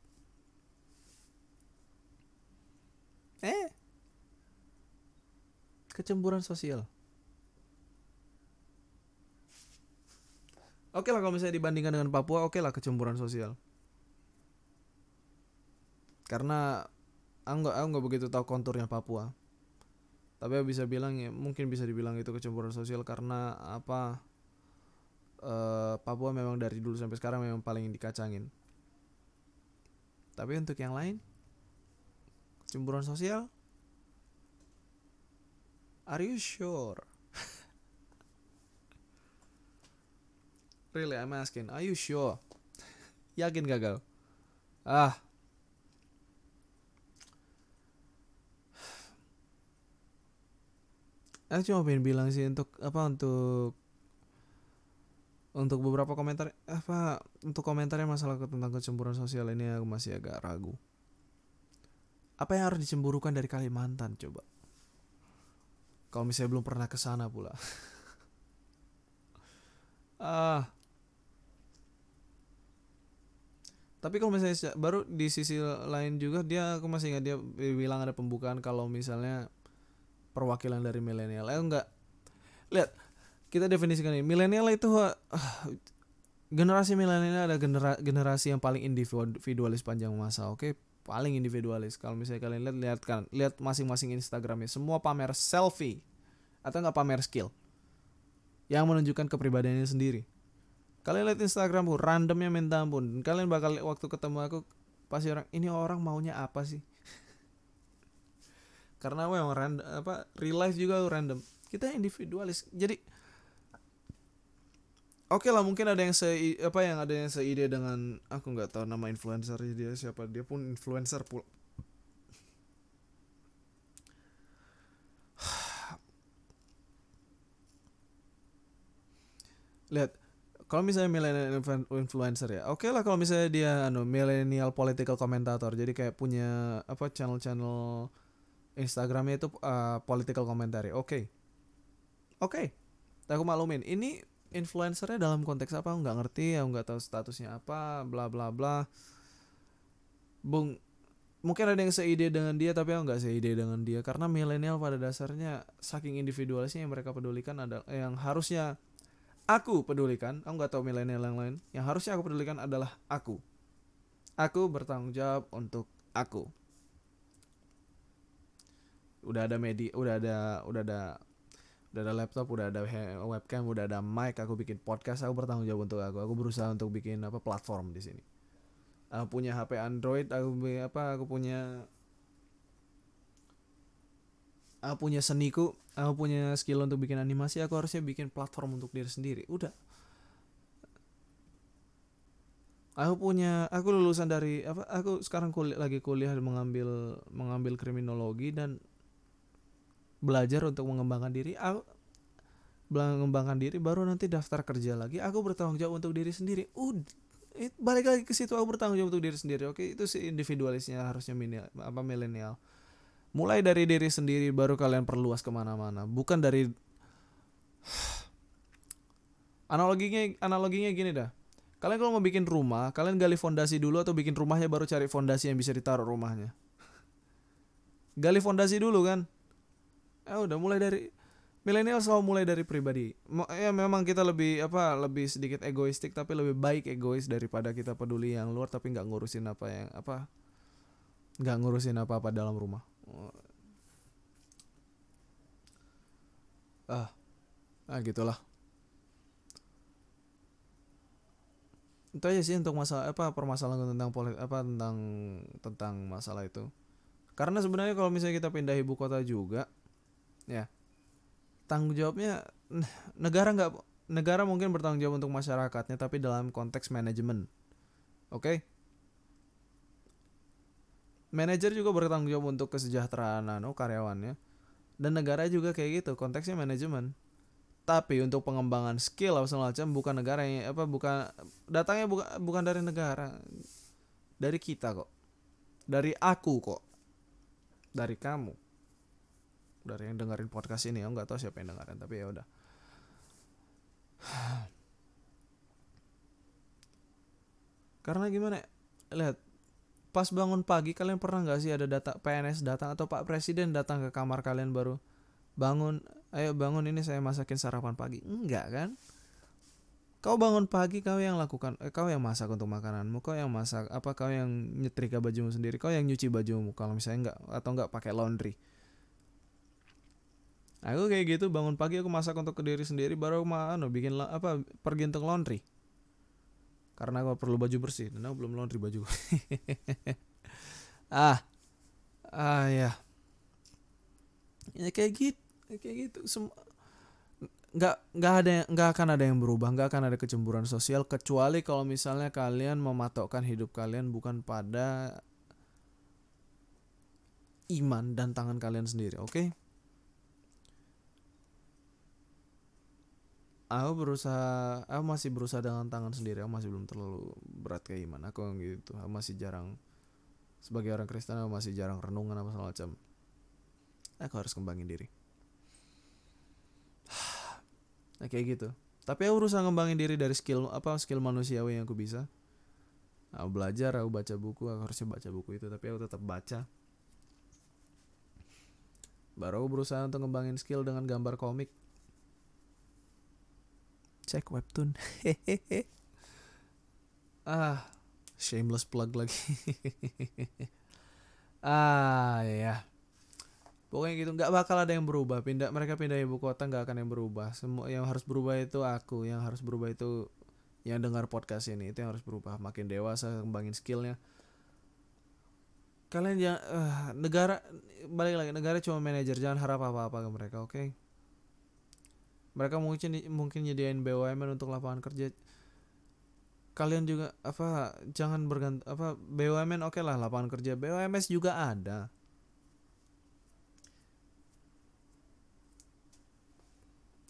Eh kecemburuan sosial Oke lah kalau misalnya dibandingkan dengan Papua, oke lah kecemburuan sosial. Karena aku nggak aku nggak begitu tahu konturnya Papua. Tapi aku bisa bilang ya mungkin bisa dibilang itu kecemburuan sosial karena apa? eh, Papua memang dari dulu sampai sekarang memang paling dikacangin. Tapi untuk yang lain, kecemburuan sosial, are you sure? Really, I'm asking. Are you sure? Yakin gagal? Ah. Aku cuma pengen bilang sih untuk apa untuk untuk beberapa komentar apa untuk komentarnya masalah tentang kecemburuan sosial ini aku masih agak ragu. Apa yang harus dicemburukan dari Kalimantan coba? Kalau misalnya belum pernah ke sana pula. ah, Tapi kalau misalnya baru di sisi lain juga dia aku masih ingat dia bilang ada pembukaan kalau misalnya perwakilan dari milenial. Eh enggak. Lihat, kita definisikan ini. Milenial itu ah, generasi milenial ada genera- generasi yang paling individualis panjang masa, oke? paling individualis kalau misalnya kalian lihat lihat kan lihat masing-masing Instagramnya semua pamer selfie atau nggak pamer skill yang menunjukkan kepribadiannya sendiri kalian lihat Instagramku randomnya minta ampun. Kalian bakal waktu ketemu aku pasti orang ini orang maunya apa sih? Karena memang random apa real life juga random. Kita individualis. Jadi Oke lah mungkin ada yang se apa yang ada yang seide dengan aku nggak tahu nama influencer dia siapa. Dia pun influencer pul lihat kalau misalnya milenial influencer ya oke lah kalau misalnya dia anu milenial political commentator. Jadi kayak punya apa channel-channel Instagramnya itu uh, political commentary. Oke. Okay. oke. Okay. aku maklumin ini influencernya dalam konteks apa? Nggak ngerti aku nggak tahu statusnya apa bla bla bla. Bung mungkin ada yang seide dengan dia tapi aku nggak seide dengan dia. Karena milenial pada dasarnya saking individualisnya yang mereka pedulikan adalah yang harusnya aku pedulikan aku nggak tahu milenial yang lain. Yang harusnya aku pedulikan adalah aku. Aku bertanggung jawab untuk aku. Udah ada media udah ada udah ada udah ada laptop udah ada webcam udah ada mic aku bikin podcast aku bertanggung jawab untuk aku. Aku berusaha untuk bikin apa platform di sini. Aku punya HP Android aku apa aku punya aku punya seniku aku punya skill untuk bikin animasi aku harusnya bikin platform untuk diri sendiri. Udah. Aku punya aku lulusan dari apa aku sekarang kuliah lagi kuliah mengambil mengambil kriminologi dan belajar untuk mengembangkan diri. Aku mengembangkan diri baru nanti daftar kerja lagi aku bertanggung jawab untuk diri sendiri. Udah balik lagi ke situ aku bertanggung jawab untuk diri sendiri. Oke itu si individualisnya harusnya mini, apa milenial mulai dari diri sendiri baru kalian perluas ke mana-mana. Bukan dari analoginya analoginya gini dah. Kalian kalau mau bikin rumah kalian gali fondasi dulu atau bikin rumahnya baru cari fondasi yang bisa ditaruh rumahnya? Gali fondasi dulu kan? Eh udah mulai dari milenial selalu mulai dari pribadi. Ya memang kita lebih apa lebih sedikit egoistik tapi lebih baik egois daripada kita peduli yang luar tapi nggak ngurusin apa yang apa nggak ngurusin apa apa dalam rumah ah ah gitulah. Itu aja sih untuk masalah apa permasalahan tentang polit apa tentang tentang masalah itu. Karena sebenarnya kalau misalnya kita pindah ibu kota juga ya tanggung jawabnya negara nggak negara mungkin bertanggung jawab untuk masyarakatnya tapi dalam konteks manajemen. Oke? okay? Manajer juga bertanggung jawab untuk kesejahteraan anu karyawannya. Dan negara juga kayak gitu konteksnya manajemen. Tapi untuk pengembangan skill apa segala macam bukan negara yang apa bukan datangnya bukan bukan dari negara. Dari kita kok. Dari aku kok. Dari kamu. Dari yang dengerin podcast ini ya nggak tahu siapa yang dengerin tapi ya udah. Karena gimana lihat pas bangun pagi kalian pernah nggak sih ada data PNS datang atau Pak Presiden datang ke kamar kalian baru bangun ayo bangun ini saya masakin sarapan pagi. Enggak kan? Kau bangun pagi kau yang lakukan eh, kau yang masak untuk makananmu kau yang masak apa kau yang nyetrika bajumu sendiri kau yang nyuci bajumu kalau misalnya enggak atau enggak pakai laundry. Aku kayak gitu bangun pagi aku masak untuk ke diri sendiri baru mau anu, bikin apa pergi untuk laundry karena aku perlu baju bersih. Dan aku belum laundry baju. Ah. Ah ya. Ya kayak gitu kayak gitu. Semua nggak nggak ada nggak akan ada yang berubah. Nggak akan ada kecemburuan sosial. Kecuali kalau misalnya kalian mematokkan hidup kalian bukan pada iman dan tangan kalian sendiri oke? okay? Aku berusaha aku masih berusaha dengan tangan sendiri aku masih belum terlalu berat kayak iman aku gitu. Aku masih jarang sebagai orang Kristen aku masih jarang renungan apa segala macam. Aku harus kembangin diri. Nah kayak gitu. Tapi aku berusaha ngembangin diri dari skill apa skill manusiawi yang aku bisa. Aku belajar aku baca buku aku harusnya baca buku itu tapi aku tetap baca. Baru aku berusaha untuk ngembangin skill dengan gambar komik cek webtoon. Ah shameless plug lagi. Ah ya pokoknya gitu nggak bakal ada yang berubah. Pindah mereka pindah ibu kota nggak akan yang berubah. Semua yang harus berubah itu aku yang harus berubah itu yang dengar podcast ini. Itu yang harus berubah. Makin dewasa kembangin skillnya. Kalian jangan eh, negara balik lagi. Negara cuma manajer jangan harap apa apa ke mereka oke mereka mungkin mungkin nyediain BUMN untuk lapangan kerja. Kalian juga apa jangan bergant apa BUMN oke lah lapangan kerja. BUMS juga ada.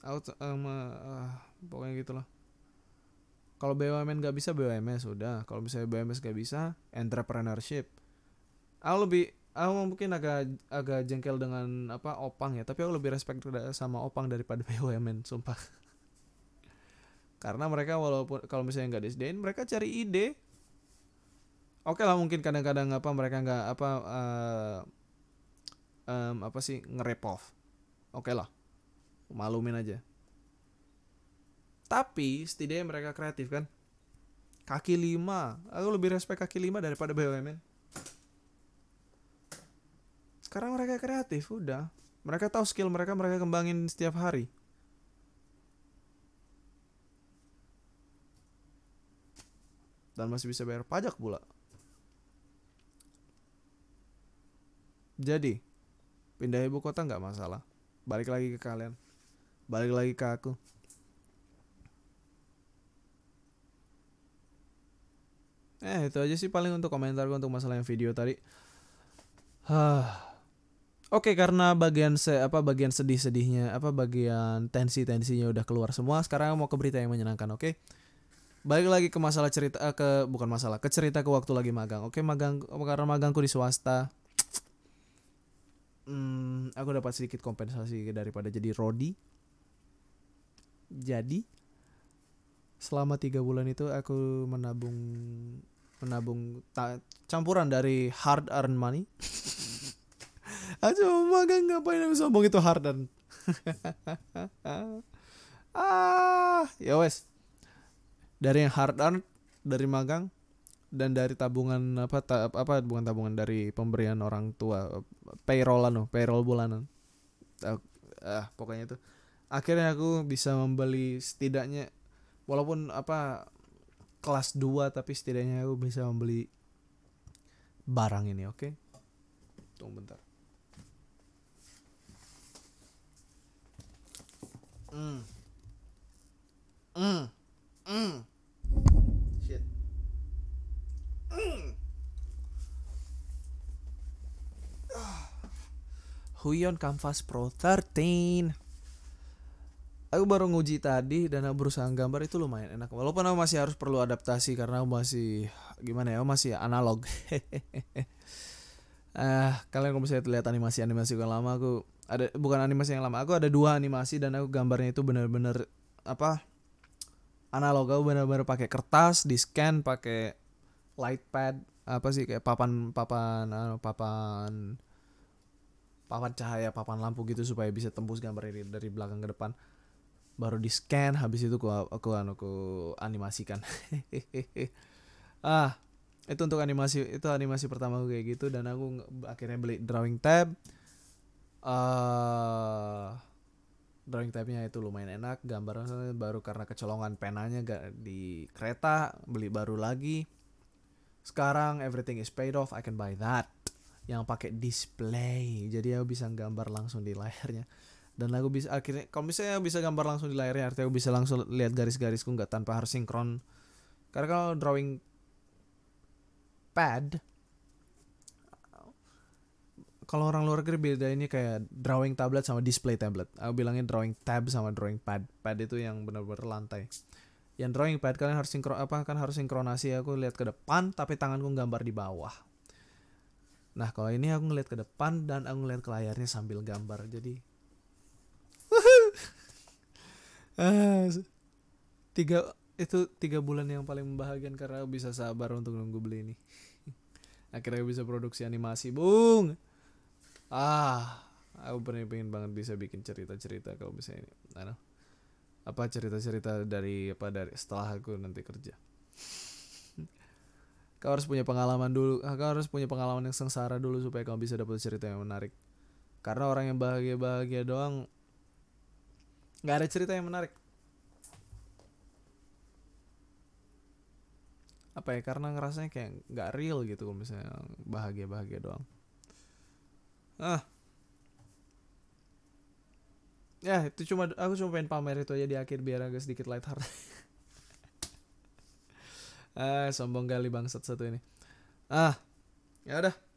Out um, uh, pokoknya gitulah. Kalau BUMN nggak bisa BUMS sudah kalau misalnya BUMS nggak bisa entrepreneurship. Aku lebih aku mungkin agak agak jengkel dengan apa opang ya. Tapi aku lebih respect sama opang daripada BUMN sumpah. Karena mereka walaupun kalau misalnya nggak disediain mereka cari ide. Oke lah mungkin kadang-kadang apa mereka nggak apa uh, um, apa sih nge off. Oke lah. Malumin aja. Tapi setidaknya mereka kreatif kan? Kaki lima. Aku lebih respect kaki lima daripada BUMN sekarang mereka kreatif udah. Mereka tahu skill mereka mereka kembangin setiap hari. Dan masih bisa bayar pajak pula. Jadi pindah ibu kota nggak masalah. Balik lagi ke kalian. Balik lagi ke aku. Eh itu aja sih paling untuk komentar untuk masalah yang video tadi. Hah. Oke, karena bagian se apa bagian sedih-sedihnya, apa bagian tensi-tensinya udah keluar semua, sekarang mau ke berita yang menyenangkan, oke? Balik lagi ke masalah cerita eh, ke bukan masalah, ke cerita ke waktu lagi magang. Oke, magang karena magangku di swasta. Hmm, aku dapat sedikit kompensasi daripada jadi rodi jadi selama tiga bulan itu aku menabung menabung campuran dari hard earn money Aja magang ngapain aku sombong? Itu hard earn ah ya wes. Dari yang hard earn dari magang dan dari tabungan apa ta, apa bukan tabungan dari pemberian orang tua payrollan loh payroll bulanan. Ah, ah pokoknya itu. Akhirnya aku bisa membeli setidaknya walaupun apa kelas 2 tapi setidaknya aku bisa membeli barang ini oke? Okay? tunggu bentar mm. Mm. Mm. shit mm. Huion Canvas Pro 13 aku baru nguji tadi dan berusaha gambar itu lumayan enak walaupun aku masih harus perlu adaptasi karena aku masih gimana ya aku masih analog ah kalian kalau misalnya lihat animasi animasi yang lama aku ada bukan animasi yang lama aku ada dua animasi dan aku gambarnya itu benar-benar apa analog. Aku benar-benar pakai kertas di scan pakai light pad apa sih kayak papan papan anu, papan papan cahaya papan lampu gitu supaya bisa tembus gambar ini dari belakang ke depan. Baru di scan habis itu aku aku anu, aku animasikan. Ah itu untuk animasi itu animasi pertama aku kayak gitu dan aku akhirnya beli drawing tab. Uh, drawing tabnya itu lumayan enak gambar baru karena kecolongan penanya gak di kereta beli baru lagi. Sekarang everything is paid off I can buy that. Yang pakai display jadi aku bisa gambar langsung di layarnya. Dan aku bisa akhirnya kalau misalnya bisa gambar langsung di layarnya artinya aku bisa langsung lihat garis-garisku nggak tanpa harus sinkron. Karena kalau drawing pad. Kalau orang luar negeri beda ini kayak drawing tablet sama display tablet. Aku bilangnya drawing tab sama drawing pad. Pad itu yang benar-benar lantai. Yang drawing pad kalian harus sinkron apa kan harus sinkronasi. Aku lihat ke depan tapi tanganku gambar di bawah. Nah kalau ini aku ngeliat ke depan dan aku ngeliat ke layarnya sambil gambar. Jadi ah, tiga itu tiga bulan yang paling membahagiakan karena bisa sabar untuk nunggu beli ini akhirnya bisa produksi animasi bung. Ah aku pernah pengen banget bisa bikin cerita cerita kalau misalnya ini. Apa cerita cerita dari apa dari setelah aku nanti kerja. Kau harus punya pengalaman dulu. Ah, kau harus punya pengalaman yang sengsara dulu supaya kamu bisa dapat cerita yang menarik. Karena orang yang bahagia bahagia doang nggak ada cerita yang menarik apa ya karena ngerasanya kayak nggak real gitu misalnya bahagia bahagia doang. Ah. Ya itu cuma aku cuma pengen pamer itu aja di akhir biar agak sedikit light heart ah sombong kali bangsat satu ini. Ah ya udah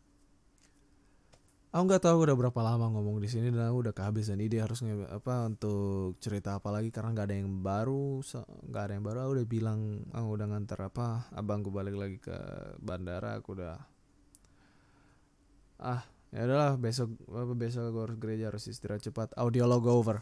aku nggak tahu udah berapa lama ngomong di sini dan aku udah kehabisan ide harus nge- apa untuk cerita apa lagi karena nggak ada yang baru nggak ada yang baru. Aku udah bilang aku udah nganter apa abangku balik lagi ke bandara aku udah ah ya udahlah besok apa besok aku harus gereja harus istirahat cepat. Audio logo over